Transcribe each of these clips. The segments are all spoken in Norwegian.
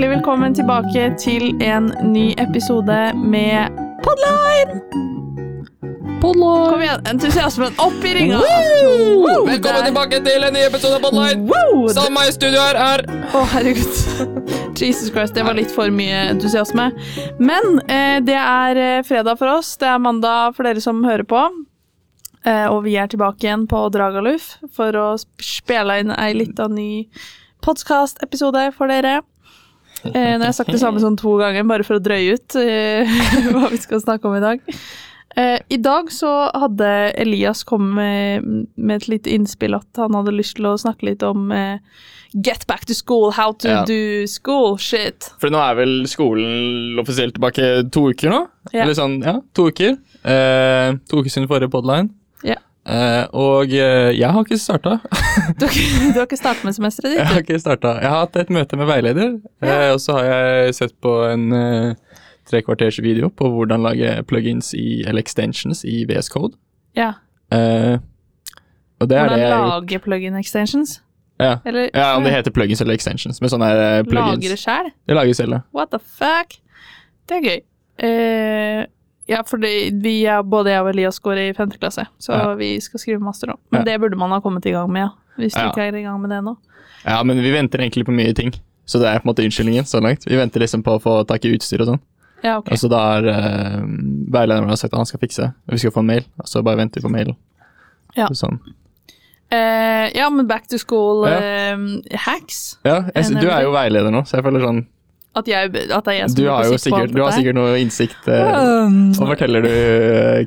hjertelig velkommen tilbake til en ny episode med Podline! Podline! Kom igjen, entusiasmen opp i ringa! Velkommen tilbake til en ny episode av Podline. Woo! Med meg i studio her her. Å, herregud. Jesus Christ, det var litt for mye entusiasme. Men eh, det er eh, fredag for oss, det er mandag for dere som hører på. Eh, og vi er tilbake igjen på Dragaluf for å sp- spille inn ei lita ny podkast-episode for dere. Eh, nå har jeg sagt det samme sånn to ganger, bare for å drøye ut eh, hva vi skal snakke om i dag. Eh, I dag så hadde Elias kommet med, med et lite innspill at han hadde lyst til å snakke litt om eh, Get back to school, how to Ja. do school shit. For nå er vel skolen offisielt tilbake to uker nå? Ja. Eller sånn, ja, to uker. Eh, to uker siden forrige podline. Ja. Eh, og eh, jeg har ikke starta. Du, du har ikke startet med semesteret Jeg har ikke starta. Jeg har hatt et møte med veileder, eh, og så har jeg sett på en tre kvarters video på hvordan lage plugins i, eller extensions i VS Code. Ja. Uh, og det er Hvordan det jeg har lage plug-in extensions? Ja. Eller ja, om det heter plugins eller extensions. Med sånne her, eh, plugins. Lager det sjæl? Det lager selv, ja. What the fuck? Det er gøy. Uh, ja, for det, vi er, både jeg og Elias går i femte klasse, så Ja. vi skal skrive master nå. Men Ja. det burde man ha kommet i gang med, ja. Hvis du ikke er i gang med det nå. Ja, men vi venter egentlig på mye ting. Så det er på en måte unnskyldningen så langt. Vi venter liksom på å få tak i utstyr og sånn. Ja, ok. Og så da har uh, veilederen vår sagt at han skal fikse. Og vi skal få en mail, og så bare venter vi på mailen. Ja. Sånn. Uh, ja, men back to school Ja. uh, hacks. Ja, jeg, du er jo veileder nå, så jeg føler sånn At, jeg, at det er jeg som Du er har jo sikt på sikkert, alt du har sikkert noe innsikt. uh, Um, Hva forteller du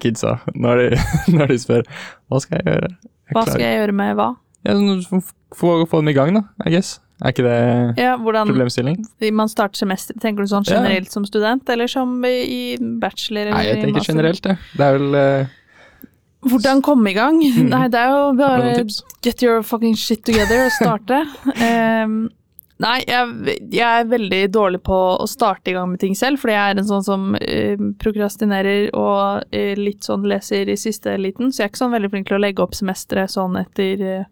kidsa når de, når de spør hva skal jeg gjøre? Jeg hva skal jeg gjøre med hva? Ja, få, få dem i gang, da, I guess. Er ikke det Ja, hvordan problemstilling? man starter semester, tenker du sånn Ja. generelt som student, eller som i bachelor? Eller Nei, jeg tenker generelt, jeg. Det er vel uh, Hvordan komme i gang? Nei, det er jo bare get your fucking shit together og starte. um, nei, jeg, jeg er veldig dårlig på å starte i gang med ting selv, fordi jeg er en sånn som eh, prokrastinerer og eh, litt sånn leser i siste liten, så jeg er ikke sånn veldig flink til å legge opp semesteret sånn etter eh,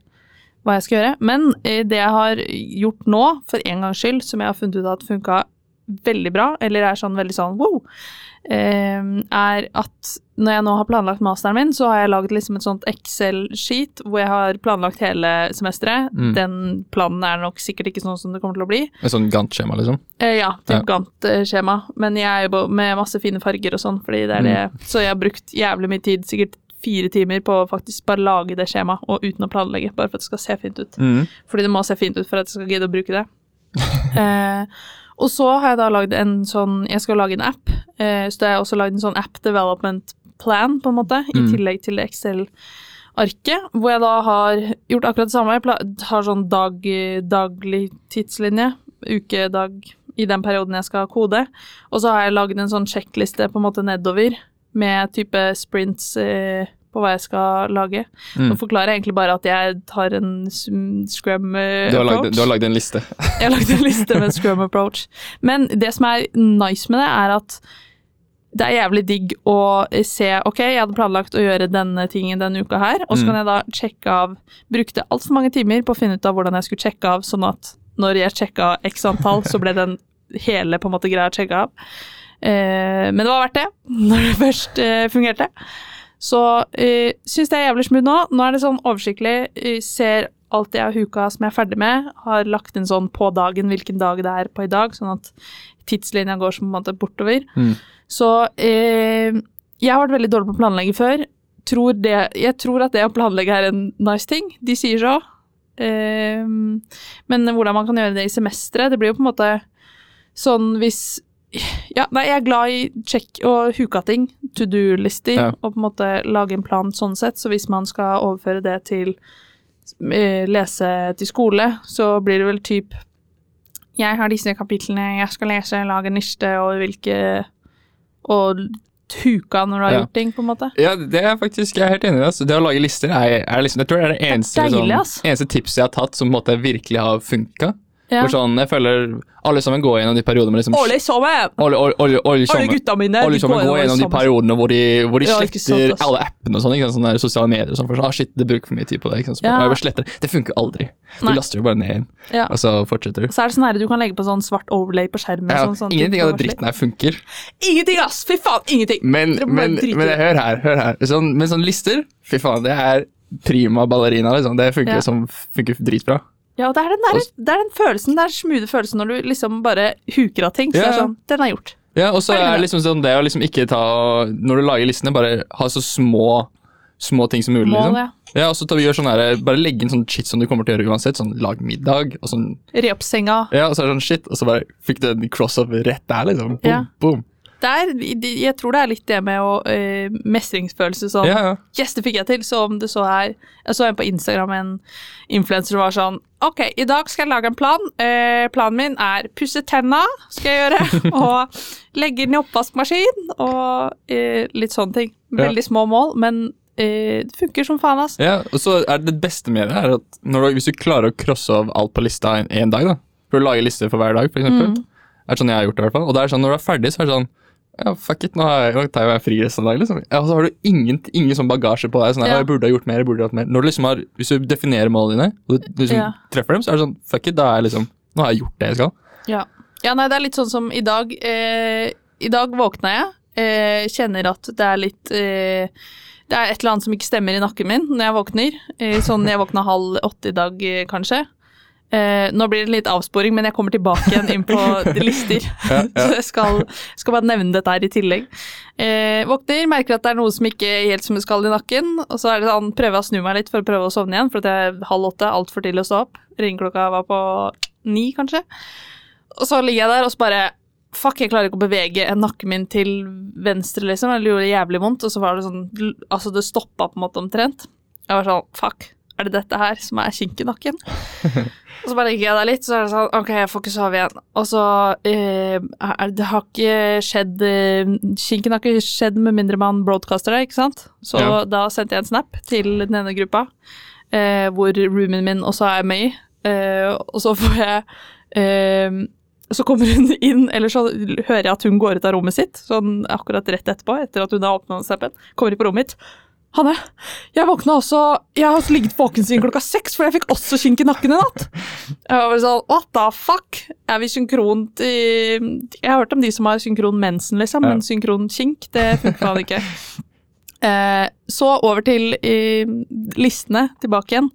hva jeg skal gjøre. Men eh, det jeg har gjort nå, for en gangs skyld, som jeg har funnet ut at funka veldig bra, eller er sånn veldig sånn wow, eh, er at når jeg nå har planlagt masteren min, så har jeg laget liksom et sånt Excel-sheet hvor jeg har planlagt hele semesteret. Mm. Den planen er nok sikkert ikke sånn som det kommer til å bli. et sånn Gant-skjema, liksom? Eh, ja, Ja. typ Gantt-skjema. Men jeg er jo med masse fine farger og sånn, fordi det er det. Mm. Så jeg har brukt jævlig mye tid, sikkert fire timer, på å faktisk bare lage det skjemaet, og uten å planlegge, bare for at det skal se fint ut. Mm. Fordi det må se fint ut for at jeg skal gidde å bruke det. eh, og så har jeg da lagd en sånn Jeg skal lage en app, eh, så jeg har også lagd en sånn app development plan, på en måte, i Mm. tillegg til Excel-arket, hvor jeg da har gjort akkurat det samme. Jeg har sånn dag, daglig tidslinje, ukedag, i den perioden jeg skal kode. Og så har jeg lagd en sånn sjekkliste på en måte nedover, med type sprints eh, på hva jeg skal lage. Mm. Nå forklarer jeg egentlig bare at jeg tar en scrum eh, Du har, lagd, approach. du har lagd en liste. Jeg har lagd en liste med scrum approach. Men det som er nice med det, er at det er jævlig digg å se Ok, jeg hadde planlagt å gjøre denne tingen denne uka her, og så Mm. kan jeg da sjekke av Brukte altfor mange timer på å finne ut av hvordan jeg skulle sjekke av, sånn at når jeg sjekka x antall, så ble den hele på en måte greia sjekka av. Eh, men det var verdt det, når det først eh, fungerte. Så eh, syns det er jævlig smooth nå. Nå er det sånn oversiktlig. ser alt jeg har huka som jeg er ferdig med. Har lagt inn sånn på dagen hvilken dag det er på i dag, sånn at tidslinja går som på en måte bortover. Mm. Så eh, jeg har vært veldig dårlig på å planlegge før. Tror det, jeg tror at det å planlegge er en nice ting. De sier så. Eh, men hvordan man kan gjøre det i semesteret, det blir jo på en måte sånn hvis Ja, nei, jeg er glad i check og huka-ting, to do-lister, Ja. og på en måte lage en plan sånn sett. Så hvis man skal overføre det til uh, lese til skole, så blir det vel typ Jeg har disse kapitlene jeg skal lese, lage niste og hvilke Og huka når du har Ja. gjort ting, på en måte. Ja, det er faktisk, jeg er helt enig i det. Altså. Det å lage lister er, er liksom, jeg tror det er det eneste, deilig, liksom, ass. eneste tipset jeg har tatt som på en måte virkelig har funka. Ja. Hvor sånn, jeg føler alle sammen går gjennom de periodene med liksom Alle sammen! alle, alle, alle, alle, Alle gutta mine alle sammen går går gjennom de periodene hvor de, hvor de Ja, sletter alle appene og sånn, ikke sant? sånne sosiale medier og sånn, for sånn, ah, shit, det bruker for mye tid på det, ikke sant? Så Ja. «Ah, bare sletter det. Funker aldri. Du Nei. laster jo bare ned igjen, Ja. og så fortsetter du. Så er det sånn her, du kan legge på sånn svart overlay på skjermen. Ja, sånn, sånn, ingenting av det dritten her funker. Ingenting, ass! Fy faen, ingenting! Men, men, men hør her, hør her. Sånn, men sånn lister, fy faen, det er prima ballerina, liksom. Det funker, Ja. som, funker dritbra. Ja, det er den, der, det er den følelsen, den smoothe følelsen når du liksom bare huker av ting. Så det er sånn, den er gjort. Ja, og så er det. det liksom sånn det å liksom ikke ta Når du lager listene, bare ha så små små ting som mulig, Mål, liksom. ja. Ja, og så tar vi gjør sånn her, bare legge inn sånn shit som du kommer til å gjøre uansett. Sånn lag middag, og sånn Re opp senga. Ja, og så er det sånn shit, og så bare fikk du en crossover rett der, liksom. Boom, Ja. boom. Det er, jeg tror det er litt det med å eh, mestringsfølelse sånn Ja, ja. Yes, det fikk jeg til. Så om du så her Jeg så en på Instagram, en influenser som var sånn Ok, i dag skal jeg lage en plan. Eh, planen min er pusse tenna, skal jeg gjøre. og legge den i oppvaskmaskin, og eh, litt sånne ting. Ja. Veldig små mål, men eh, det funker som faen, ass. Ja, og så er det beste med det er at når du, hvis du klarer å crosse av alt på lista en, en dag, da, for å lage lister for hver dag, eksempel, Mm. er sånn jeg har gjort det i hvert fall, og det er sånn når du er ferdig, så er det sånn, ja, fuck it, nå, tar jeg meg fri resten av dagen, liksom. Ja, og så har du ingen, ingen sånn bagasje på deg, sånn, Ja. ja. jeg burde ha gjort mer, jeg burde ha gjort mer. Når du liksom har, hvis du definerer målene dine, og du liksom Ja. treffer dem, så er det sånn, fuck it, da er jeg liksom, nå har jeg gjort det jeg skal. Ja. ja, nei, det er litt sånn som i dag. Eh, I dag våkna jeg, eh, kjenner at det er litt eh, Det er et eller annet som ikke stemmer i nakken min når jeg våkner. Eh, sånn jeg våkna halv åtte i dag, eh, kanskje. Eh, nå blir det litt avsporing, men jeg kommer tilbake igjen inn på lister. Ja, ja. Så jeg skal, skal bare nevne dette her i tillegg. Eh, våkner, merker at det er noe som ikke er helt som det skal i nakken. Og så er det sånn, prøver jeg å snu meg litt for å prøve å sovne igjen, for jeg er halv åtte, altfor tidlig å stå opp. Ringeklokka var på ni, kanskje. Og så ligger jeg der og så bare Fuck, jeg klarer ikke å bevege nakken min til venstre, liksom. Det gjorde jævlig vondt, og så var det sånn Altså, det stoppa på en måte omtrent. Jeg var sånn Fuck, er det dette her som er kink i nakken? og så bare ligger jeg der litt, så er det sånn Ok, jeg får ikke sove igjen. Og så eh, er, Det har ikke skjedd eh, Kinken har ikke skjedd med mindre man broadcaster det, ikke sant? Så Ja. da sendte jeg en snap til den ene gruppa, eh, hvor roomien min også er med i. Eh, og så får jeg eh, Så kommer hun inn, eller så hører jeg at hun går ut av rommet sitt, sånn akkurat rett etterpå, etter at hun har åpna snappen. Kommer inn på rommet mitt. Hanne, jeg våkna også Jeg har også ligget våken siden klokka seks, for jeg fikk også kink i nakken i natt. Jeg var bare sånn What the fuck? Er vi synkront i Jeg har hørt om de som har synkron mensen, liksom, Ja. men synkron kink, det funker faen ikke. Eh, så over til eh, listene, tilbake igjen.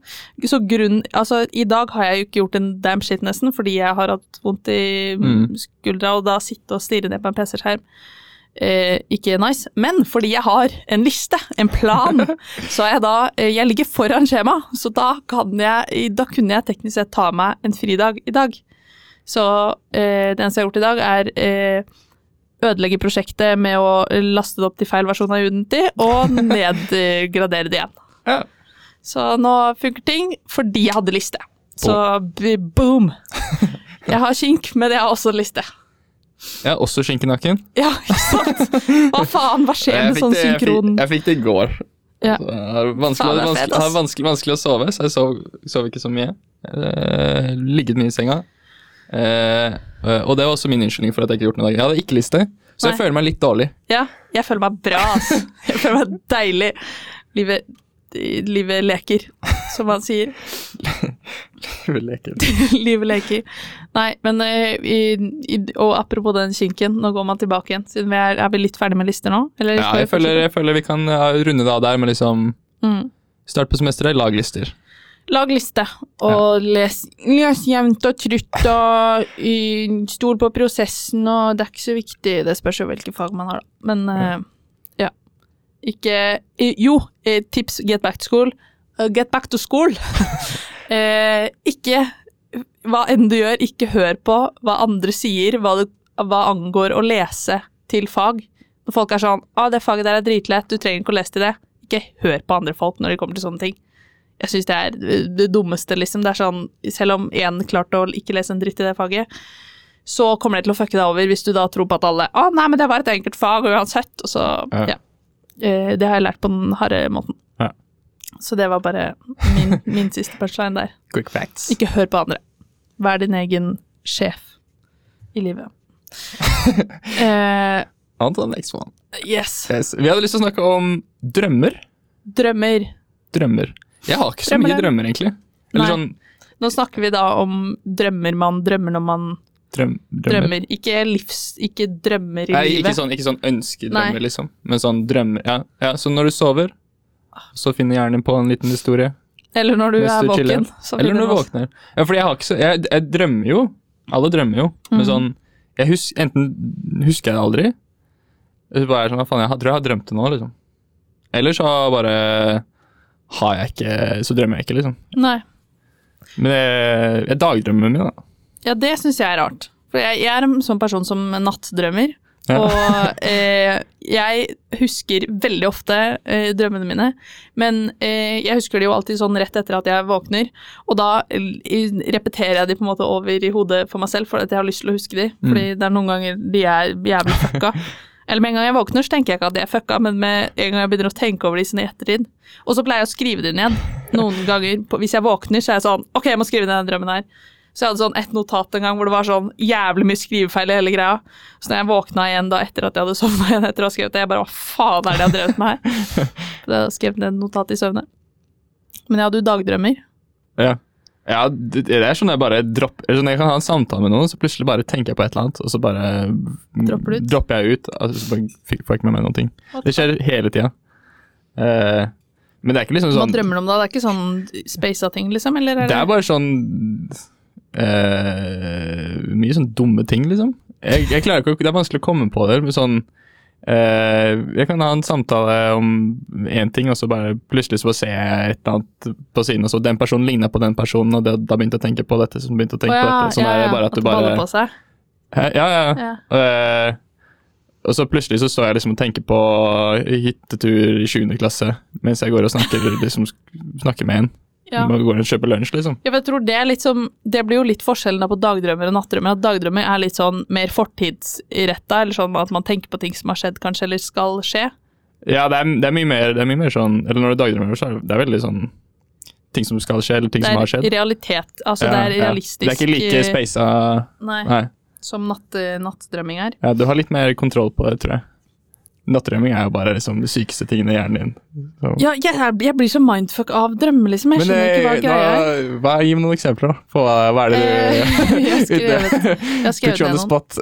Så grunn Altså, i dag har jeg jo ikke gjort en damn shit nesten, fordi jeg har hatt vondt i Mm. skuldra, og da sitte og stirre ned på en PC-skjerm eh, ikke nice. Men fordi jeg har en liste, en plan, så jeg da eh, Jeg ligger foran skjema, så da kan jeg Da kunne jeg teknisk sett ta meg en fridag i dag. Så eh, det eneste jeg har gjort i dag, er eh, ødelegge prosjektet med å laste det opp til feil versjon av Unity, og nedgradere det igjen. Ja. Så nå funker ting fordi jeg hadde liste. Så boom! Jeg har kink, men jeg har også liste. Jeg har også skink. Ja, ikke sant? Hva faen, hva skjer med sånn det- jeg fikk- synkron Jeg fikk det i går. Ja. Har vanskelig, Faen, er vanskelig, vanskelig, vanskelig å sove, så jeg sov, sov ikke så mye. Eh, ligget mye i senga. Eh, og det var også min unnskyldning for at jeg ikke har gjort noe i dag. Jeg hadde ikke liste, så jeg Nei. føler meg litt dårlig. Ja, jeg føler meg bra, altså. Jeg føler meg deilig. Livet, livet leker, som man sier. Leker. Livet leker. Nei, men eh, i, i, Og apropos den kinken, nå går man tilbake igjen. Siden vi er, er vi litt ferdig med lister nå? Eller Ja, jeg føler, jeg føler vi kan ja, runde det av der med liksom mm. Start på semesteret, lag lister. Lag liste, og les, les jevnt og trutt, og y, stol på prosessen, og det er ikke så viktig. Det spørs jo hvilke fag man har, da. Men eh, ja. Ikke eh, Jo, eh, tips get back to school. Uh, get back to school! eh, ikke Hva enn du gjør, ikke hør på hva andre sier hva, det, hva angår å lese til fag. Når folk er sånn 'Å, det faget der er dritlett, du trenger ikke å lese til det'. Ikke hør på andre folk når det kommer til sånne ting. Jeg syns det er det dummeste, liksom. Det er sånn, selv om én klarte å ikke lese en dritt i det faget, så kommer det til å fucke deg over hvis du da tror på at alle Å, nei, men det var et enkelt fag uansett. Og så, Ja. ja. Eh, Det har jeg lært på den harde måten. Ja. Så det var bare min, min siste punchline der. Quick facts. Ikke hør på andre. Vær din egen sjef i livet. eh, On to the next one. yes. Yes. Vi hadde lyst til å snakke om drømmer. Drømmer. Drømmer. Jeg har ikke så Drømmer mye drømmer, egentlig. Eller Nei. sånn Nå snakker vi da om drømmer man drømmer når man drøm, drømmer. drømmer. Ikke livs... Ikke drømmer i Nei, livet. ikke sånn, ikke sånn ønskedrømmer, Nei. liksom. Men sånn drømmer. Ja. ja, så når du sover, så finner hjernen på en liten historie. Eller når du Mens er du våken. så Eller når du våkner. Ja, fordi jeg har ikke så Jeg, jeg drømmer jo. Alle drømmer jo. Men Mhm. sånn jeg hus, Enten husker jeg det aldri, eller så bare er sånn Hva faen, jeg tror jeg har drømt det nå, liksom. Eller så bare har jeg ikke Så drømmer jeg ikke, liksom. Nei. Men jeg, jeg dagdrømmer mye, da. Ja, det syns jeg er rart. For jeg, jeg er en sånn person som nattdrømmer. Ja. Og eh, jeg husker veldig ofte eh, drømmene mine, men eh, jeg husker de jo alltid sånn rett etter at jeg våkner. Og da eh, repeterer jeg de på en måte over i hodet for meg selv, for at jeg har lyst til å huske de. Fordi det er noen ganger de er jævlig fucka. Eller med en gang jeg våkner, så tenker jeg ikke at de er fucka, men med en gang jeg begynner å tenke over de i ettertid. Og så pleier jeg å skrive de ned. Noen ganger på, hvis jeg våkner, så er jeg sånn Ok, jeg må skrive ned den drømmen her. Så jeg hadde sånn et notat en gang hvor det var sånn jævlig mye skrivefeil i hele greia. Så når jeg våkna igjen da etter at jeg hadde sovna igjen etter å ha skrevet det, jeg bare hva faen er det jeg har drevet med her? skrev jeg hadde et notat i søvne. Men ja, du dagdrømmer. Ja. ja, det, er sånn jeg bare dropper sånn Jeg kan ha en samtale med noen, så plutselig bare tenker jeg på et eller annet, og så bare Dropper dropper jeg ut. Altså, så bare får jeg ikke med meg noen ting. Det skjer hele tida. Uh, men det er ikke liksom Hva sånn drømmer du om da? Det er ikke sånn spasa ting, liksom? Eller er Det det, er bare sånn eh, Mye sånn dumme ting, liksom. Jeg, jeg klarer ikke Det er vanskelig å komme på det, men sånn uh, Jeg kan ha en samtale om én ting, og så bare plutselig så ser jeg et eller annet på siden, og så den personen ligner på den personen, og det, da begynte jeg å tenke på dette, så begynte jeg å tenke Å på dette. Sånn er det bare at du bare på seg. Hæ? Ja, ja. Ja. Uh, og så plutselig så står jeg liksom og tenker på hyttetur i 7. klasse mens jeg går og snakker, liksom, snakker med en. Ja. Vi går og kjøper lunsj, liksom. Ja, jeg tror det som Det blir jo litt forskjellen på dagdrømmer og nattdrømmer. At dagdrømmer er litt sånn mer fortidsretta, eller sånn at man tenker på ting som har skjedd, kanskje, eller skal skje. Ja, det er, det er, mye, mer, det er mye mer sånn Eller når du dagdrømmer, så er det, det er veldig sånn ting som skal skje, eller ting som har skjedd. Det er realitet. Altså, Ja, det er realistisk. Det er ikke like eh, spasa Nei, Nei. som natt, nattdrømming er. Ja, du har litt mer kontroll på det, tror jeg. Nattdrømming er jo bare liksom de sykeste tingene i hjernen din. Så. Ja, jeg, jeg blir så mindfuck av drømmer, liksom. Jeg Men skjønner ikke hva eh, greia er. hva, gi meg noen eksempler, da. På hva, hva er det du Eh, jeg har skrevet- Jeg skrevet ned spot.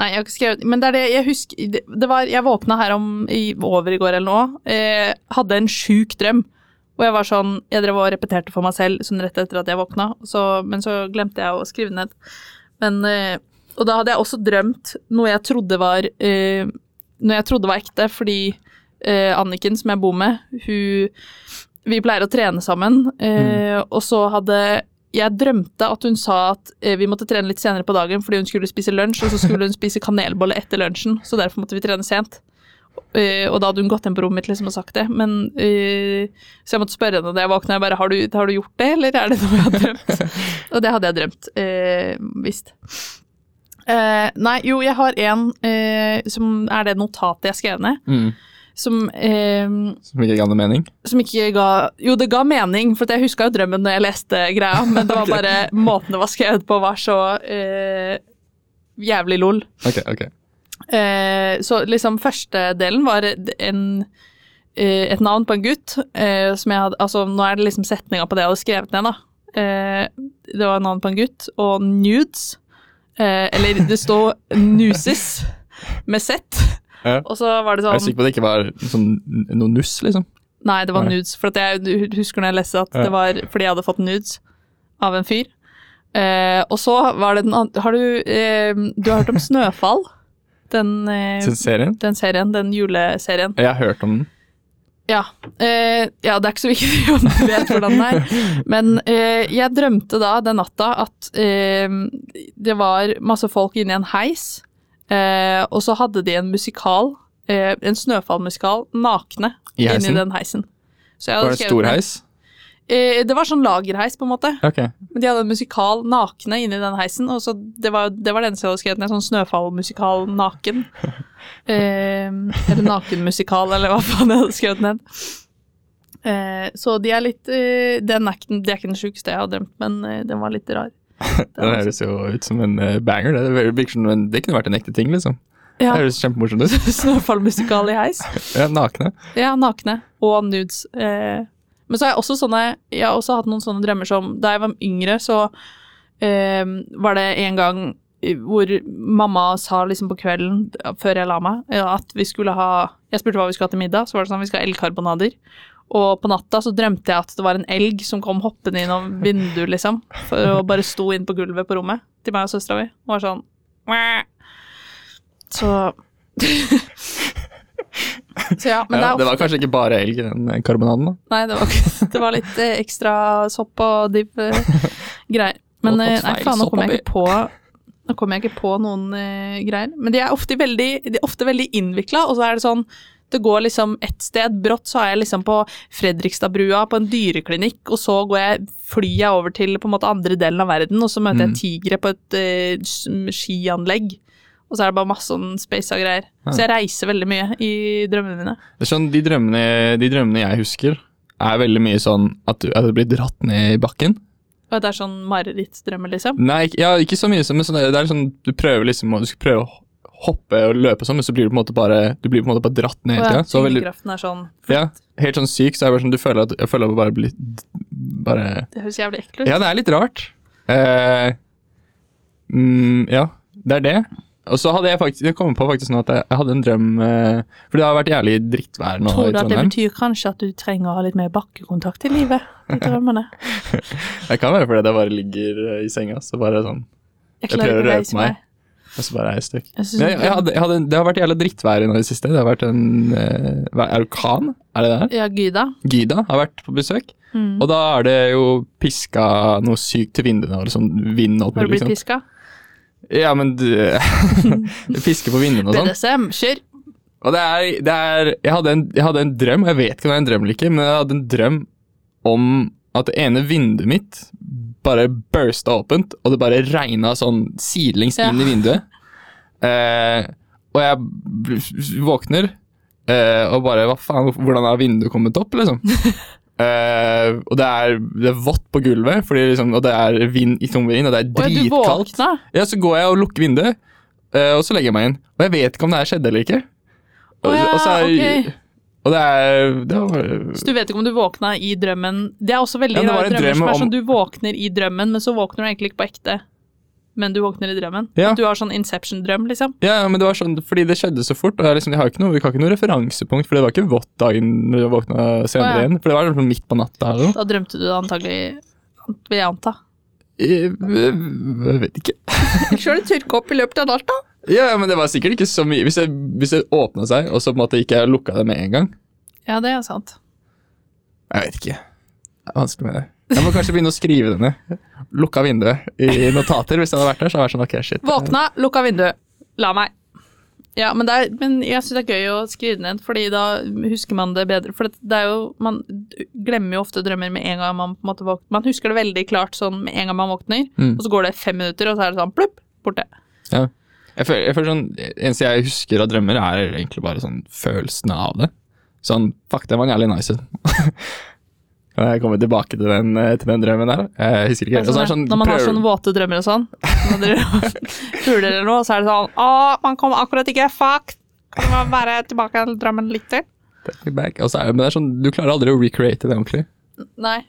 Nei, jeg har ikke skrevet Men det er det jeg husker Det, det var Jeg våkna her om i, over i går eller noe. Eh, hadde en sjuk drøm. Og jeg var sånn Jeg drev og repeterte for meg selv sånn rett etter at jeg våkna, så, men så glemte jeg å skrive ned. Men eh, Og da hadde jeg også drømt noe jeg trodde var eh, Noe jeg trodde var ekte, fordi eh, Anniken, som jeg bor med, hun Vi pleier å trene sammen, eh, og så hadde jeg drømte at hun sa at eh, vi måtte trene litt senere på dagen fordi hun skulle spise lunsj, og så skulle hun spise kanelbolle etter lunsjen, så derfor måtte vi trene sent. Eh, og da hadde hun gått hjem på rommet mitt liksom og sagt det, men eh, Så jeg måtte spørre henne da jeg våkna, jeg bare har du, har du gjort det, eller er det noe jeg har drømt? og det hadde jeg drømt, visst. Eh, nei, jo, jeg har en eh, som er det notatet jeg skrev ned, Mm. som eh, Som ikke ga noe mening? som ikke ga Jo, det ga mening, for jeg huska jo drømmen når jeg leste greia, men det var bare måten det var skrevet på, var så eh, jævlig lol. Ok, ok. Eh, så liksom første delen var en, eh, et navn på en gutt eh, som jeg hadde Altså, nå er det liksom setninga på det jeg hadde skrevet ned, da. Eh, det var navn på en gutt, og nudes. Eh, eller det står nuses med Z. Ja. Og så var det Er Jeg er sikker på at det ikke var sånn, noe nuss, liksom? Nei, det var Nei. nudes. For jeg husker når jeg leste at Ja. det var fordi jeg hadde fått nudes av en fyr. Eh, og så var det den andre Har du eh, Du har hørt om Snøfall? Den, eh, serien? den serien, den juleserien. Jeg har hørt om den. Ja. Eh, ja, det er ikke så viktig om du vet hvordan det er. Men eh, jeg drømte da den natta at eh, det var masse folk inne i en heis, eh, og så hadde de en musikal, eh, en snøfallmusikal, nakne inni den heisen. Var det stor heis? Eh, det var sånn lagerheis, på en måte. Okay. Men de hadde en musikal nakne inni den heisen, og så det var det var eneste jeg hadde skrevet ned. Sånn snøfallmusikal naken. Eh, eller nakenmusikal, eller hva faen jeg hadde skrevet ned. Eh, så de er litt eh, den er ikke, Det er ikke den sjukeste jeg har drømt, men eh, den var litt rar. Det høres jo ut som en eh, banger. Det, som det kunne vært en ekte ting, liksom. Ja. Det høres kjempemorsomt ut. Snøfallmusikal i heis. Ja, nakne. Ja, nakne. Og nudes. Eh. Men så har jeg også sånne Jeg har også hatt noen sånne drømmer som Da jeg var yngre, så eh, var det en gang hvor mamma sa liksom på kvelden før jeg la meg, at vi skulle ha Jeg spurte hva vi skulle ha til middag, så var det sånn vi skal ha elgkarbonader. Og på natta så drømte jeg at det var en elg som kom hoppende innom vinduet, liksom. For å bare sto inn på gulvet på rommet til meg og søstera mi. Og var sånn Så ja, men det Ja, ofte... det var kanskje ikke bare elg i den eh, karbonaden, da. Nei, det var, det var litt eh, ekstra sopp og div eh, greier. Men eh, nei, faen, nå kommer jeg ikke på Nå kommer jeg ikke på noen greier. Men de er ofte veldig, de er ofte veldig innvikla, og så er det sånn det går liksom ett sted. Brått så er jeg liksom på Fredrikstadbrua på en dyreklinikk, og så går jeg, flyr jeg over til på en måte andre delen av verden, og så møter jeg Mm. tigre på et uh, sk- skianlegg. Og så er det bare masse sånn space og greier. Ja. Så jeg reiser veldig mye i drømmene mine. Det er sånn, de, drømmene, de drømmene jeg husker, er veldig mye sånn at du, at du blir dratt ned i bakken. Og at det er sånn marerittdrømmer, liksom. Nei, ja, ikke så mye sånn, men sånn, det er sånn, du prøver liksom Du skal prøve å hoppe og løpe sånn, men så blir du på en måte bare Du blir på en måte bare dratt ned hele ja, tida. Ja, tyngdekraften er sånn ja, helt sånn syk, så er det bare sånn du føler at Jeg føler at bare blir Bare Det høres jævlig ekkelt ut. Ja, det er litt rart. Eh, mm, ja, det er det. Og så hadde jeg faktisk Jeg kom på faktisk nå at jeg, jeg hadde en drøm eh, For det har vært jævlig drittvær nå Tror du at det Trondheim. betyr kanskje at du trenger å ha litt mer bakkekontakt i livet? I drømmene? Det kan være fordi jeg bare ligger eh, i senga, så bare sånn Jeg Jeg klarer prøver å røpe reise meg. Og så bare er jeg stuck. Jeg synes Men jeg, jeg hadde, jeg hadde, det har vært jævla drittvær nå i det siste. Det har vært en eh, hva, Er det orkan? Er det der? Ja, Gyda. Gyda har vært på besøk. Mm. Og da er det jo piska noe sykt til vinduene. Og liksom vind alt Har du blitt Liksom. piska? Ja, men du Fiske på vinduene og sånn. BDSM, kjør! Og det er, det er jeg, hadde en, jeg hadde en drøm, jeg vet ikke om det er en drøm eller ikke, men jeg hadde en drøm om at det ene vinduet mitt bare bursta åpent, og det bare regna sånn sidelengs Ja. inn i vinduet. Eh, og jeg våkner eh, og bare Hva faen, hvordan har vinduet kommet opp, liksom? Eh, og det er, det er vått på gulvet, liksom, og det er vind i tungvind, og det er dritkaldt. Ja, så går jeg og lukker vinduet, uh, og så legger jeg meg inn. Og jeg vet ikke om det her skjedde eller ikke. Og, oh, ja, og så er, okay. og det er det var, Så du vet ikke om du våkna i drømmen Det er også veldig Ja, rare drømmer drøm som er sånn du våkner i drømmen, men så våkner du egentlig ikke på ekte. Men du våkner i drømmen. Ja. Du har sånn Inception-drøm, liksom. Ja, men det var sånn, fordi det skjedde så fort, og jeg, liksom, jeg har ikke noe, vi har ikke noe referansepunkt, for det var ikke vått dagen når jeg våkna senere Å, ja. igjen, for det var liksom midt på natta. Eller noe. Da drømte du det antagelig, vil jeg anta. Jeg, jeg vet ikke. Ikke du tørka opp i løpet av natta. Ja, men det var sikkert ikke så mye. Hvis det hvis det åpna seg, og så på en måte ikke jeg lukka det med en gang. Ja, det er sant. Jeg vet ikke. Det er vanskelig med det. Jeg må kanskje begynne å skrive det ned. Lukka vinduet i notater. Hvis jeg hadde vært der, så hadde jeg vært sånn, ok, shit. Våkna, lukka vinduet. La meg. Ja, men, det er, men jeg syns det er gøy å skrive det ned, fordi da husker man det bedre. For det, er jo Man glemmer jo ofte drømmer med en gang man på en måte våkner. Man husker det veldig klart sånn med en gang man våkner, Mm. og så går det fem minutter, og så er det sånn plupp, borte. Jeg føler, jeg føler sånn, eneste jeg husker av drømmer, er egentlig bare sånn følelsene av det. Sånn, fuck, det var jævlig nice. Kan jeg kommer tilbake til den, eh, til den drømmen der? Jeg husker ikke. Altså, så er sånn, Når man har sånne våte drømmer og sånn, når dere puler eller noe, så er det sånn Å, man kom akkurat ikke, fuck! Kan man være tilbake til drømmen litt til? Take me back. Og så er, men det er sånn, du klarer aldri å recreate det ordentlig. Nei.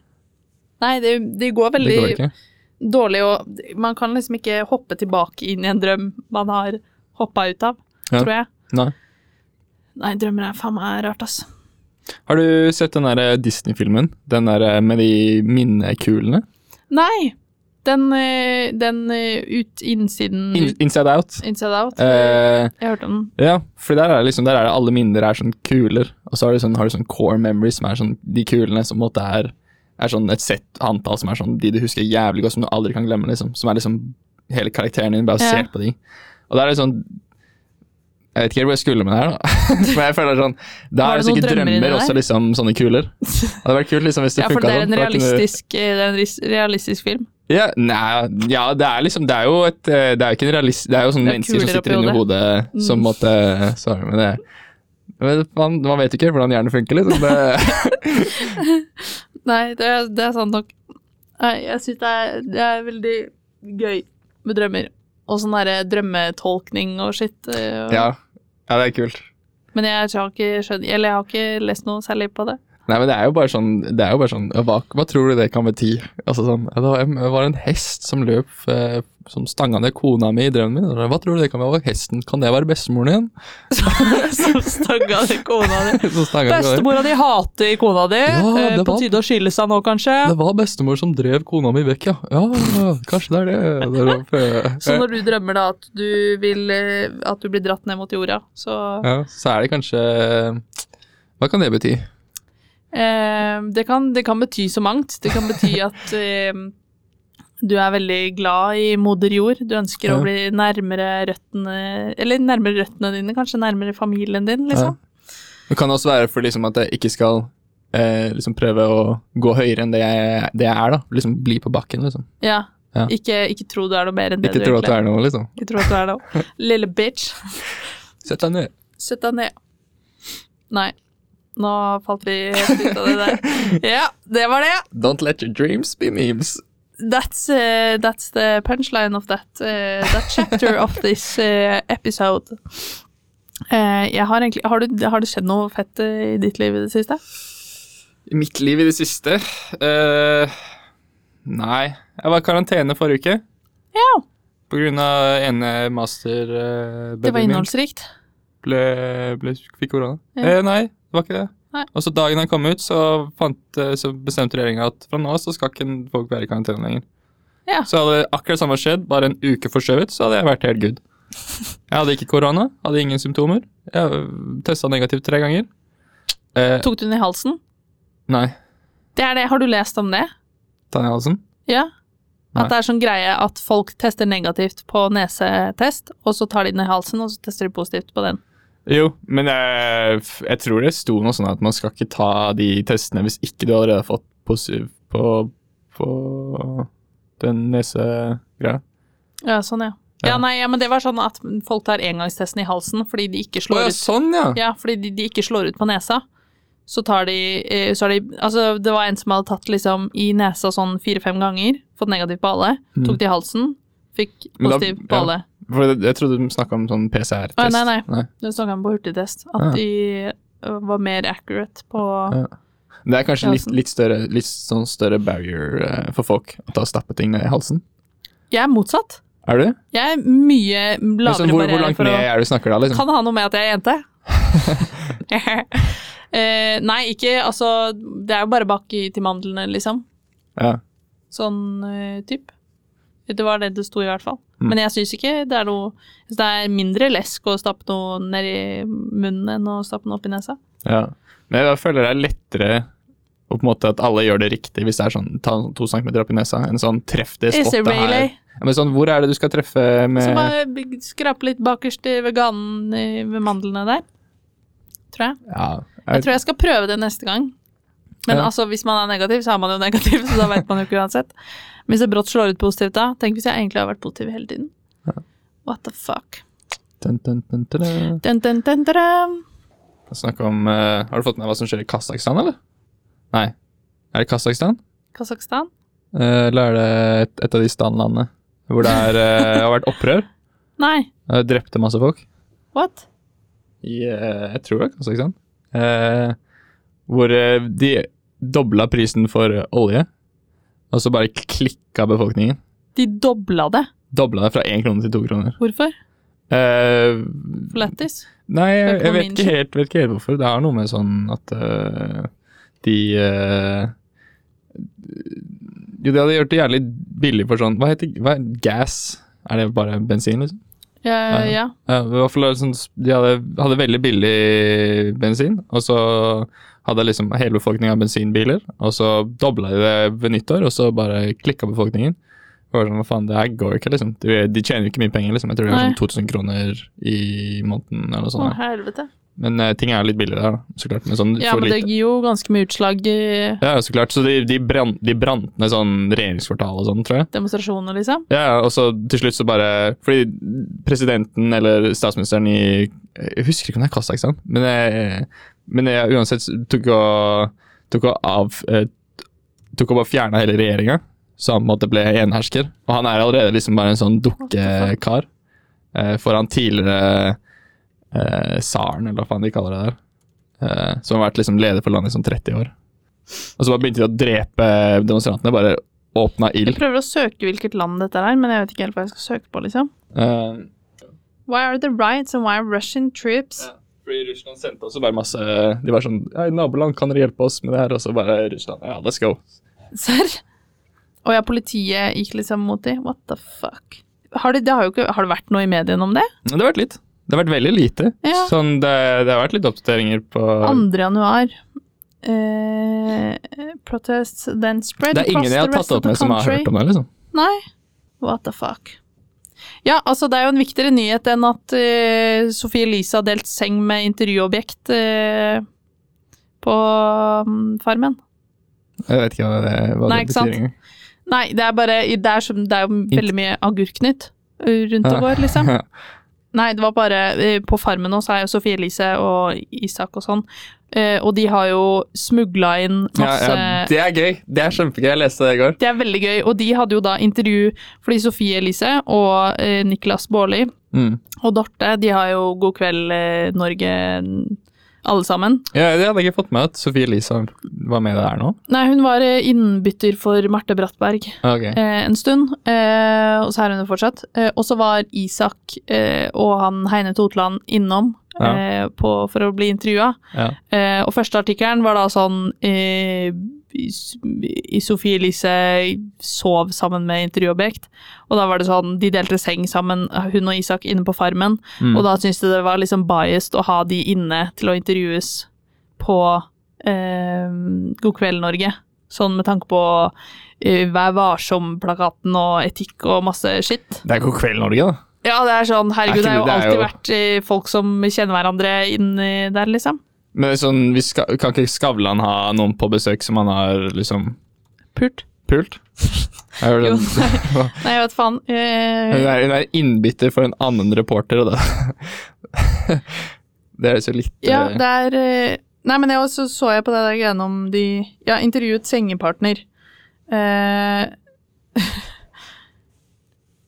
Nei, det, det går Det veldig går dårlig å Man kan liksom ikke hoppe tilbake inn i en drøm man har hoppa ut av, Ja. tror jeg. Nei. Nei, drømmer er faen meg rart, ass. Har du sett den der Disney-filmen? Den der eh, med de minnekulene? Nei! Den, eh, den eh, ut innsiden In, inside Out. Inside Out. Eh, jeg hørte om den. ja, for der er, liksom, der er det alle minner er sånn kuler, og så har du sånn, har du sånn core memories, som er sånn de kulene som måte er, er sånn et sett antall som er sånn de du husker jævlig godt, som du aldri kan glemme, liksom. Som er liksom hele karakteren din, bare Ja. ser på de. Og da er det sånn Jeg vet ikke helt hvor jeg skulle med det her, da. Men jeg føler sånn Da er det sikkert drømmer drømmer også, liksom, sånne kuler. Det hadde vært kult liksom, hvis det Ja, funka det sånn. en for eh, det er en realistisk film. Ja, nei, ja, det er liksom Det er jo et eh, Det er jo ikke en realist... Det er jo sånne Det er mennesker som sitter inni hodet Mm. som måtte Sorry, men det men man, man vet ikke hvordan hjernen funker, liksom. Det, Nei, det det er sant nok. Nei, jeg syns det, det er veldig gøy med drømmer. Og sånn derre drømmetolkning og shit. eh, og- Ja. Ja, det er kult. Men jeg har ikke skjønt Eller jeg har ikke lest noe særlig på det. Nei, men det er jo bare sånn, det er jo bare sånn hva, hva tror du det kan bety? Altså sånn, det var, en hest som løp, eh, som stanga ned kona mi i drømmen min. Hva tror du det kan være? Hesten, kan det være bestemoren din? Som stanga ned kona di. Bestemora di hater kona di. Ja, Eh, På var- tide å skille seg nå, kanskje. Det var bestemor som drev kona mi vekk, ja. Ja, kanskje det er det. det er Så når du drømmer da at du vil eh, At du blir dratt ned mot jorda, så ja, så er det kanskje Hva kan det bety? Eh, det, kan, det kan bety så mangt. Det kan bety at eh, du er veldig glad i moder jord. Du ønsker å bli nærmere røttene Eller nærmere røttene dine, kanskje nærmere familien din, liksom. Det kan også være for liksom at jeg ikke skal eh, liksom prøve å gå høyere enn det jeg, det jeg er, da. Liksom bli på bakken, liksom. Ja. Ja. Ikke, ikke tro du er noe mer enn det Ikke du tro at du er noe, liksom. Ikke tro at du er noe. Lille bitch. Sett deg ned. Sett deg ned. Nei. Nå falt vi ut av det der. Ja, det var det. Don't let your dreams be memes. That's, uh, that's the punchline of that, uh, that chapter of this uh, episode. Eh, jeg har egentlig har, du, har det skjedd noe fett i ditt liv i det siste? I mitt liv i det siste eh, Nei. Jeg var i karantene forrige uke Ja. på grunn av ene master uh, Det var innholdsrikt. Ble, ble, fikk korona. Ja. Eh, nei, det var ikke det. Nei. Og så dagen han kom ut, så, fant, eh, så bestemte regjeringa at fra nå så skal ikke folk være i karantene lenger. Ja. Så hadde akkurat samme skjedd, bare en uke forskjøvet, så hadde jeg vært helt good. Jeg hadde ikke korona, hadde ingen symptomer. Jeg testa negativt tre ganger. Eh, Tok du den i halsen? nei, Det er det. Har du lest om det? ta den i halsen. Ja. Nei. At det er sånn greie at folk tester negativt på nesetest, og så tar de den i halsen, og så tester de positivt på den. Jo, men jeg, jeg tror det sto noe sånn at man skal ikke ta de testene hvis ikke du allerede har fått positiv på, på den nesegreia. Ja, sånn, ja. Ja, Ja. nei, ja, men det var sånn at folk tar engangstesten i halsen fordi de ikke slår ja, ut sånn, ja. Ja, fordi de, de ikke slår ut på nesa. Så tar de, eh, så de Altså, det var en som hadde tatt liksom i nesa sånn fire-fem ganger, fått negativt på alle, Mm. tok det i halsen, fikk positivt da- på ja. alle. For jeg, jeg trodde du snakka om sånn PCR-test. Nei, nei. nei. Du snakka om på hurtigtest, at Ja. de var mer accurate på Ja. Det er kanskje litt, litt, større, litt sånn større barrier eh, for folk å ta stappe ting ned i halsen. Jeg er motsatt. Er du? Jeg er mye lavere sånn, hvor, hvor langt for ned er du snakker da, liksom? Kan det ha noe med at jeg er jente? uh, nei, ikke Altså, det er jo bare bak i til mandlene, liksom. Ja. Sånn uh, typ. Det var det det sto i hvert fall. Mm. Men jeg syns ikke det er noe Det er mindre lesk å stappe noe ned i munnen enn å stappe noe opp i nesa. ja. Men jeg føler det er lettere og på en måte at alle gjør det riktig hvis det er sånn ta to centimeter opp i nesa, En sånn treff det spottet her. really? Ja, men sånn, hvor er det du skal treffe med Så bare skrape litt bakerst i ved ganen ved mandlene der. Tror jeg. Ja, Jeg tror jeg skal prøve det neste gang. Men Ja. altså, hvis man er negativ, så er man jo negativ, så da vet man jo ikke uansett. Men hvis det brått slår ut positivt da, tenk hvis jeg egentlig har vært positiv hele tiden. What the fuck. dun, dun, dun, dun, dun. Dun, dun, dun. Om uh, Har du fått med hva som skjer i Kasakhstan, eller? Nei. Er det Kasakhstan? Kasakhstan? Uh, eller er det et, et av de stanlandene hvor det er, uh, har vært opprør? Nei. Uh, drepte masse folk? What? I, eh, jeg tror det er Kasakhstan. Eh, hvor eh, de dobla prisen for olje, og så bare klikka befolkningen. De dobla det. Dobla det fra én krone til to kroner. Hvorfor? Uh, For lættis? nei, jeg, jeg vet, ikke helt, vet ikke helt hvorfor. Det har noe med sånn at uh, de uh, Jo, de hadde gjort det jævlig billig for sånn Hva heter hva, gas? Er det bare bensin, liksom? Ja, Ja. ja. Ja, i hvert fall sånn, De hadde, hadde veldig billig bensin, og så hadde liksom hele befolkninga bensinbiler, og så dobla de det ved nyttår, og så bare klikka befolkningen. Var sånn, hva faen, det her går ikke, liksom. De, de tjener jo ikke mye penger, liksom. Jeg tror det har sånn 2000 kroner i måneden eller noe Å, helvete. Men uh, ting er litt billigere her, så klart. Men sånn Ja, men det gir jo ganske mye utslag i Ja, så klart. Så de, de, brann, de brant ned sånn regjeringskvartal og sånn, tror jeg. demonstrasjoner, liksom. Ja, og så til slutt så bare Fordi presidenten eller statsministeren i Jeg husker ikke om det er Kasakhstan, men, jeg, men jeg uansett tok og, tok og av eh, Tok og bare fjerna hele regjeringa. så han på en måte ble enhersker. Og han er allerede liksom bare en sånn dukkekar eh, foran tidligere eh, tsaren, eller hva faen de kaller det der. Eh, som har vært liksom leder for landet i sånn 30 år. Og så bare begynte de å drepe demonstrantene. Bare åpna Jeg prøver å søke hvilket land dette er, men jeg vet ikke helt hva jeg skal søke på, liksom. Eh, Why are the riots and why are Russian troops Ja. Fordi Russland sendte også bare masse De var sånn Ja, i naboland kan dere hjelpe oss med det her, og så bare Russland Ja, let's go. Serr? Å ja, politiet gikk liksom mot de? What the fuck? Har det, det har jo ikke Har det vært noe i mediene om det? Det har vært litt. Det har vært veldig lite. Ja. Sånn, det, det har vært litt oppdateringer på 2. januar. Eh, protests then spread Det er ingen jeg har tatt opp med som har hørt om det, liksom. Nei. What the fuck. Ja, altså det er jo en viktigere nyhet enn at uh, Sofie Elise har delt seng med intervjuobjekt uh, på um, Farmen. Jeg vet ikke hva det, hva Nei, det betyr engang. Nei, det er bare Det er, som, det er jo veldig mye agurknytt eh, rundt og går, liksom. Nei, det var bare eh, På Farmen nå så er jo Sofie Elise og Isak og sånn, eh, og de har jo smugla inn masse ja, det er gøy. Det er kjempegøy. Jeg leste det i går. Det er veldig gøy, og de hadde jo da intervju fordi Sofie Elise og eh, Niklas Baarli Mm. og Dorte, de har jo God kveld Norge alle sammen. Ja, det hadde jeg ikke fått med at Sofie Elise var med der nå. Nei, hun var eh, innbytter for Marte Brattberg okay. eh, en stund, eh, og så er hun det fortsatt. Eh, og så var Isak eh, og han Heine Totland innom Ja. eh, på, for å bli intervjua. Ja. Eh, og første artikkelen var da sånn i- Sofie Elise sov sammen med intervjuobjekt. Og da var det sånn, de delte seng sammen, hun og Isak, inne på Farmen. Mm. Og da syntes de det var liksom biased å ha de inne til å intervjues på eh, God kveld, Norge. Sånn med tanke på eh, Vær varsom-plakaten og etikk og masse skitt. Det er God kveld, Norge, da. Ja, det er sånn, herregud, det Det har jo alltid jo- vært eh, folk som kjenner hverandre inni der, liksom. Men sånn, vi ska, kan ikke Skavlan ha noen på besøk som han har liksom Pult. pult? Jeg Jo, nei, nei, jeg vet faen. Eh, Hun er, hun er innbytter for en annen reporter, og da Det høres jo litt Ja, eh, det er eh, Nei, men jeg også så jeg på det der greiene om de Ja, intervjuet sengepartner. Eh,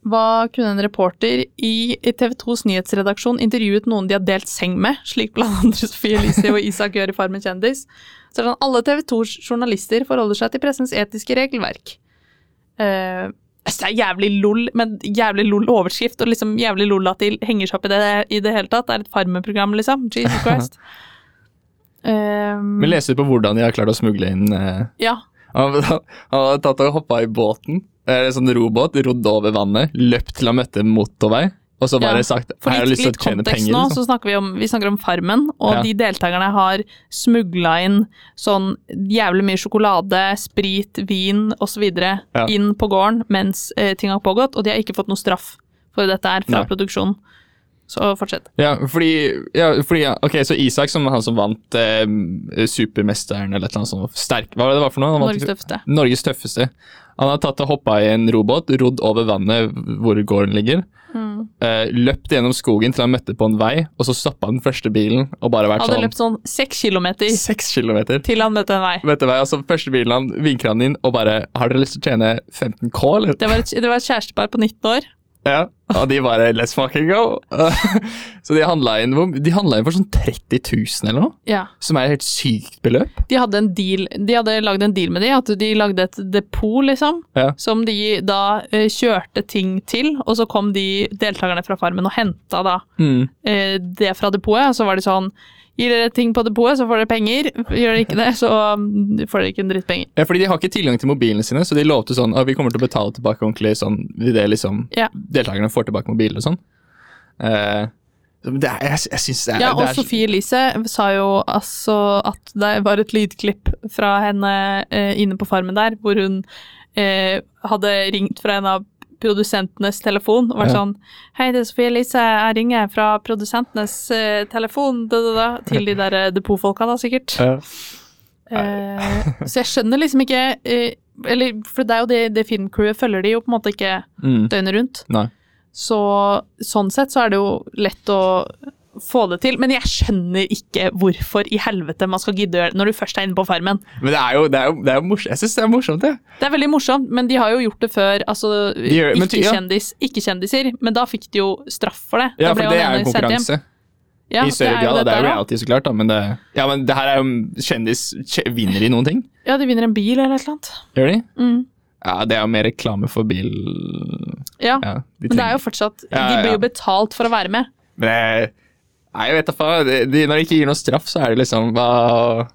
hva kunne en reporter i TV 2s nyhetsredaksjon intervjuet noen de har delt seng med, slik blant andre Sofie Elise og Isak gjør i Farmen kjendis? Så er det sånn, alle TV 2s journalister forholder seg til pressens etiske regelverk. Uh, det er jævlig lol, men jævlig lol overskrift, og liksom jævlig lol at de henger seg opp i det i det hele tatt. Det er et Farmen-program, liksom. Jesus Christ. Um, Men leser du på hvordan de har klart å smugle inn uh, ja. Han har tatt og hoppa i båten, en sånn robåt, rodd over vannet, løpt til han møtte motorvei, og så bare Ja, sagt har jeg litt, lyst til å tjene penger. nå, Liksom. så snakker vi om, vi snakker om Farmen, og Ja. de deltakerne har smugla inn sånn jævlig mye sjokolade, sprit, vin osv. Ja. inn på gården mens eh, ting har pågått, og de har ikke fått noe straff for dette her fra Nei. produksjonen. Så fortsett. Ja, fordi, ja, fordi ja, Ok, så Isak, som han som vant eh, Supermesteren eller et eller annet sånt sterk, Hva var det det var for noe? Han Norges tøffeste. Norges tøffeste. Han har tatt og hoppa i en robåt, rodd over vannet hvor gården ligger. Mm. Eh, løpt gjennom skogen til han møtte på en vei, og så stoppa den første bilen og bare vært Hadde sånn løpt sånn seks kilometer Seks kilometer. til han møtte en vei. Møtte vei, altså Første bilen han vinker han inn og bare Har dere lyst til å tjene 15 K, eller? Det var et, det var et kjærestepar på 19 år. Ja, og de bare Let's fucking go! så de handla inn, inn for sånn 30 000 eller noe, Ja. som er et helt sykt beløp. De hadde en deal De hadde lagd en deal med de, at de lagde et depot, liksom, Ja. som de da eh, kjørte ting til, og så kom de deltakerne fra Farmen og henta da Mm. eh, det fra depotet, og så var de sånn Gir dere ting på depotet, så får dere penger. Gjør dere ikke det, så mm, får dere ikke en drittpenger. Ja, fordi de har ikke tilgang til mobilene sine, så de lovte sånn at vi kommer til å betale tilbake ordentlig sånn idet liksom Ja. deltakerne får tilbake mobilen og sånn. Uh, det er, jeg, jeg syns det er, Ja, og er Sofie Elise sa jo altså at det var et lydklipp fra henne eh, inne på Farmen der, hvor hun eh, hadde ringt fra en av produsentenes telefon og vært sånn Hei, det er Sofie Elise, jeg ringer fra produsentenes uh, telefon, da, da, da, til de der eh, depotfolka, da, sikkert. Ja. Uh, så jeg skjønner liksom ikke uh, Eller, for det er jo det, det filmcrewet følger de jo på en måte ikke Mm. døgnet rundt. Nei. Så sånn sett så er det jo lett å få det til. Men jeg skjønner ikke hvorfor i helvete man skal gidde å gjøre det når du først er inne på Farmen. Men det er jo, det er jo, det er jo morsomt. Jeg syns det er morsomt, det. Det er veldig morsomt, men de har jo gjort det før. Altså, gjør- ikke, ty- ja. ikke-kjendis, ikke-kjendiser. Men da fikk de jo straff for det. Ja, for det er jo konkurranse. Ja, I større det grad. Det er jo reality, så klart, da, men det, ja, men det her er jo kjendis kje- Vinner de noen ting? Ja, de vinner en bil eller et eller annet. Gjør de? Mm. Ja, det er jo mer reklame for bil Ja, ja, de men det er jo fortsatt De blir jo betalt for å være med. Men det, Nei, jeg vet da faen. De, de, når de ikke gir noe straff, så er det liksom hva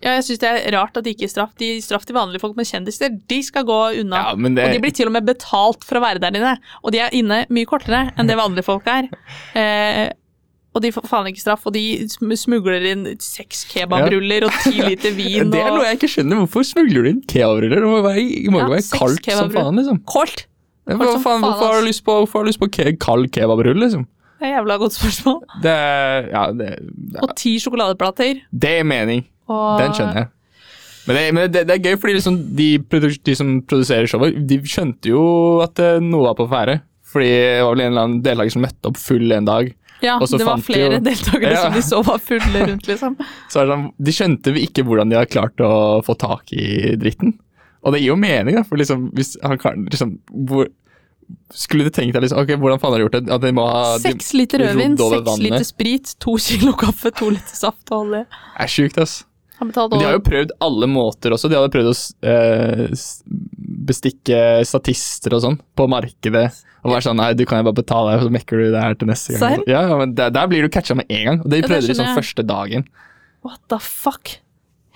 Ja, jeg syns det er rart at de ikke gir straff. De gir straff til vanlige folk, men kjendiser de skal gå unna. Ja, men det Og de blir til og med betalt for å være der inne. Og de er inne mye kortere enn det vanlige folk er. Eh, og de får faen ikke straff, og de smugler inn seks kebabruller og ti liter vin. Det er noe jeg ikke skjønner. Hvorfor smugler du inn kebabruller? Det må jo være, må jo Ja, være kaldt som faen, liksom. Kort. Hva som faen, faen, hvorfor har du lyst på, hvorfor har du lyst på ke kald kebabrull, liksom? Det er jævla godt spørsmål. Det Ja, det, det, Og ti sjokoladeplater. det er mening. Og Den skjønner jeg. Men, det, men det, det er gøy, fordi liksom de, de som produserer showet, de skjønte jo at eh, noe var på ferde. Fordi det var vel en eller annen deltaker som møtte opp full en dag. Ja, det var fant de flere jo- deltakere Ja. som de så var fulle rundt, liksom. Så er det sånn, De skjønte ikke hvordan de har klart å få tak i dritten. Og det gir jo mening, da. For liksom, hvis han kan liksom hvor, Skulle du tenkt deg liksom, ok, hvordan faen har de gjort det? At de må ha Seks liter rødvin, seks liter sprit, to kilo kaffe, to liter saft og olje. er sjukt, ass. Han Men de har jo prøvd alle måter også. De hadde prøvd å eh, bestikke statister og sånn på markedet. Og være sånn Nei, du kan jo bare betale, og så mekker du det her til neste gang. Ja, ja, men der, der blir du catcha med en gang. Og det Ja, det prøvde de sånn første dagen. What the fuck?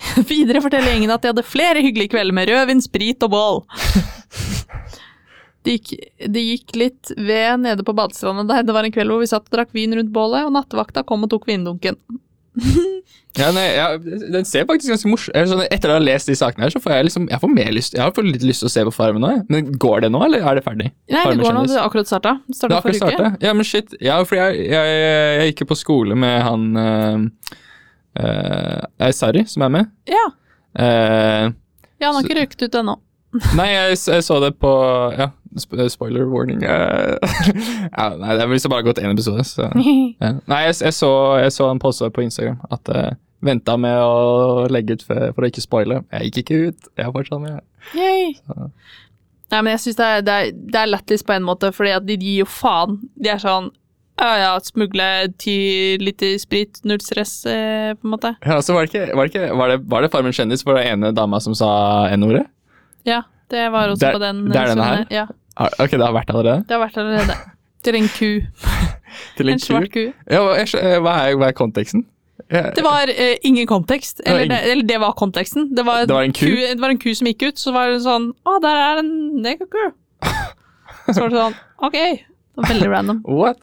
Videre forteller gjengen at de hadde flere hyggelige kvelder med rødvin, sprit og bål. Det gikk, det gikk litt ved nede på badestranda der. Det var en kveld hvor vi satt og drakk vin rundt bålet, og nattevakta kom og tok vindunken. Ja, nei, ja, Den ser faktisk ganske morsom sånn, Etter å ha lest de sakene her, så får jeg liksom Jeg får mer lyst Jeg har fått litt lyst til å se på Farmen nå. Men går det nå, eller er det ferdig? Nei, det går nå, det har akkurat starta. Det Starta forrige uke. startet? Ja, men shit. Ja, for jeg, jeg, jeg gikk jo på skole med han uh, uh, Sari, som er med. Ja. Uh, ja, han har ikke røykt ut ennå. Nei, jeg, jeg så det på Ja, spoiler warning. eh, ja, nei, det er hvis jeg bare har gått én episode, så ja. Nei, jeg, jeg, så, jeg så en posta på Instagram at uh, venta med å legge ut for, for å ikke spoile. Jeg gikk ikke ut. Jeg er fortsatt med. Yay. Så. Nei, men jeg syns det er, det er, det er lættis på en måte, fordi at de gir jo faen. De er sånn ja, ja, smugle ti liter sprit, null stress, eh, på en måte. Ja, så var det ikke Var det, ikke, var det, var det Farmen kjendis for den ene dama som sa N-ordet? Ja, det var også Det er- på den. det er eh, denne her? Ja, Ok, det har vært allerede? det har vært allerede. Til en ku. Til En en svart ku? ku. Ja, hva, er, hva er konteksten? Jeg- Det var eh, ingen kontekst. Eller det, eller det var konteksten. Det var, Det var en ku? det var en ku som gikk ut, så var det sånn Å, der er en negerku. Så var det sånn Ok. Det var veldig random. What?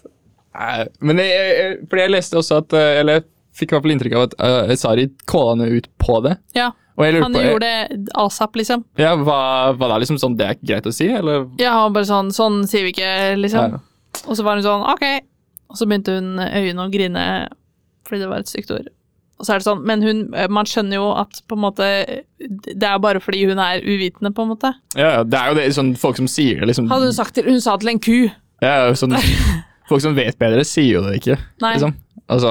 Nei, men jeg, jeg, fordi jeg leste også at eh, Eller jeg fikk i hvert fall inntrykk av at uh, Sari kåla henne ut på det. Ja, han på jeg, gjorde det asap, liksom. ja, var, var det liksom sånn Det er ikke greit å si, eller? Ja, han bare sånn Sånn sier vi ikke, liksom. Ja. Og så var hun sånn Ok. Og så begynte hun øynene å grine fordi det var et stygt ord. Og så er det sånn, Men hun, man skjønner jo at på en måte det er bare fordi hun er uvitende, på en måte. Ja, det er jo det, sånn folk som sier det, liksom. Hadde hun sagt til Hun sa til en ku. Ja, sånn, folk som vet bedre, sier jo det ikke. Nei. Liksom. Altså,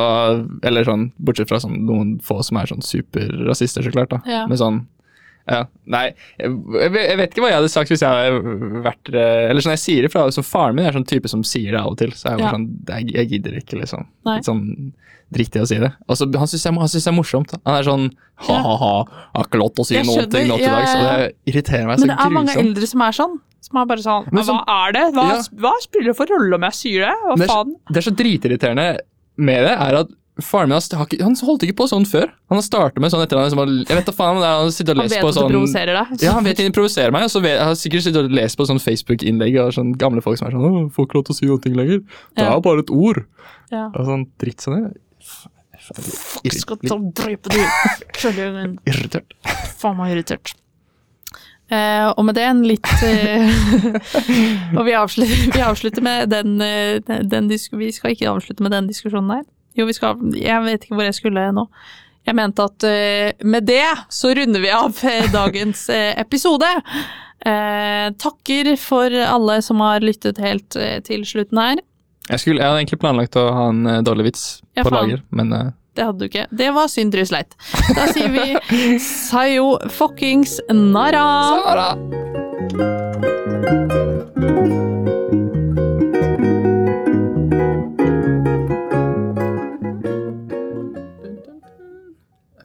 eller sånn, bortsett fra sånn, noen få som er sånn superrasister, så klart. da. Ja. Men sånn ja, Nei, jeg, jeg vet- ikke hva jeg hadde sagt hvis jeg hadde vært eh, Eller sånn, jeg sier det fra Så faren min er sånn type som sier det av og til. Så jeg Ja. sånn, jeg, jeg gidder ikke, liksom. Nei. Litt sånn dritt i å si det. Og så Han syns jeg, det er morsomt. Han er sånn ha-ha-ha, har ikke lov til å si Jeg noe skjønner, ting nå til dags. Og det irriterer meg så grusomt. Men det er mange eldre som er sånn. Som er bare sånn Men Hva er det? Hva, Ja. hva spiller det for rolle om jeg sier det? Hva Det er, faen? det er så dritirriterende med det, er at faren min har ikke- han holdt ikke på sånn før. Han har startet med sånn etter han liksom Jeg vet da faen, Han på at du sånn provoserer deg. Ja, han vet provoserer meg, og så vet, har sikkert sittet og lest på sånn Facebook-innlegg av sånn gamle folk som er sånn Å, får ikke lov til å si noe lenger. Det er Ja. bare et ord. Ja. Og sånn dritt sånn. Fuck, skal ta og drepe du. Irritert. faen meg irritert. Eh, og med det en litt eh, Og vi avslutter, vi avslutter med den, eh, den Vi skal ikke avslutte med den diskusjonen der. Jo, vi skal Jeg vet ikke hvor jeg skulle nå. Jeg mente at med det så runder vi av dagens episode. Eh, takker for alle som har lyttet helt til slutten her. Jeg, skulle, jeg hadde egentlig planlagt å ha en dårlig vits Ja, på lager, men Det hadde du ikke. Det var synd, Trusleit. Da sier vi sayo fuckings nara. Sara!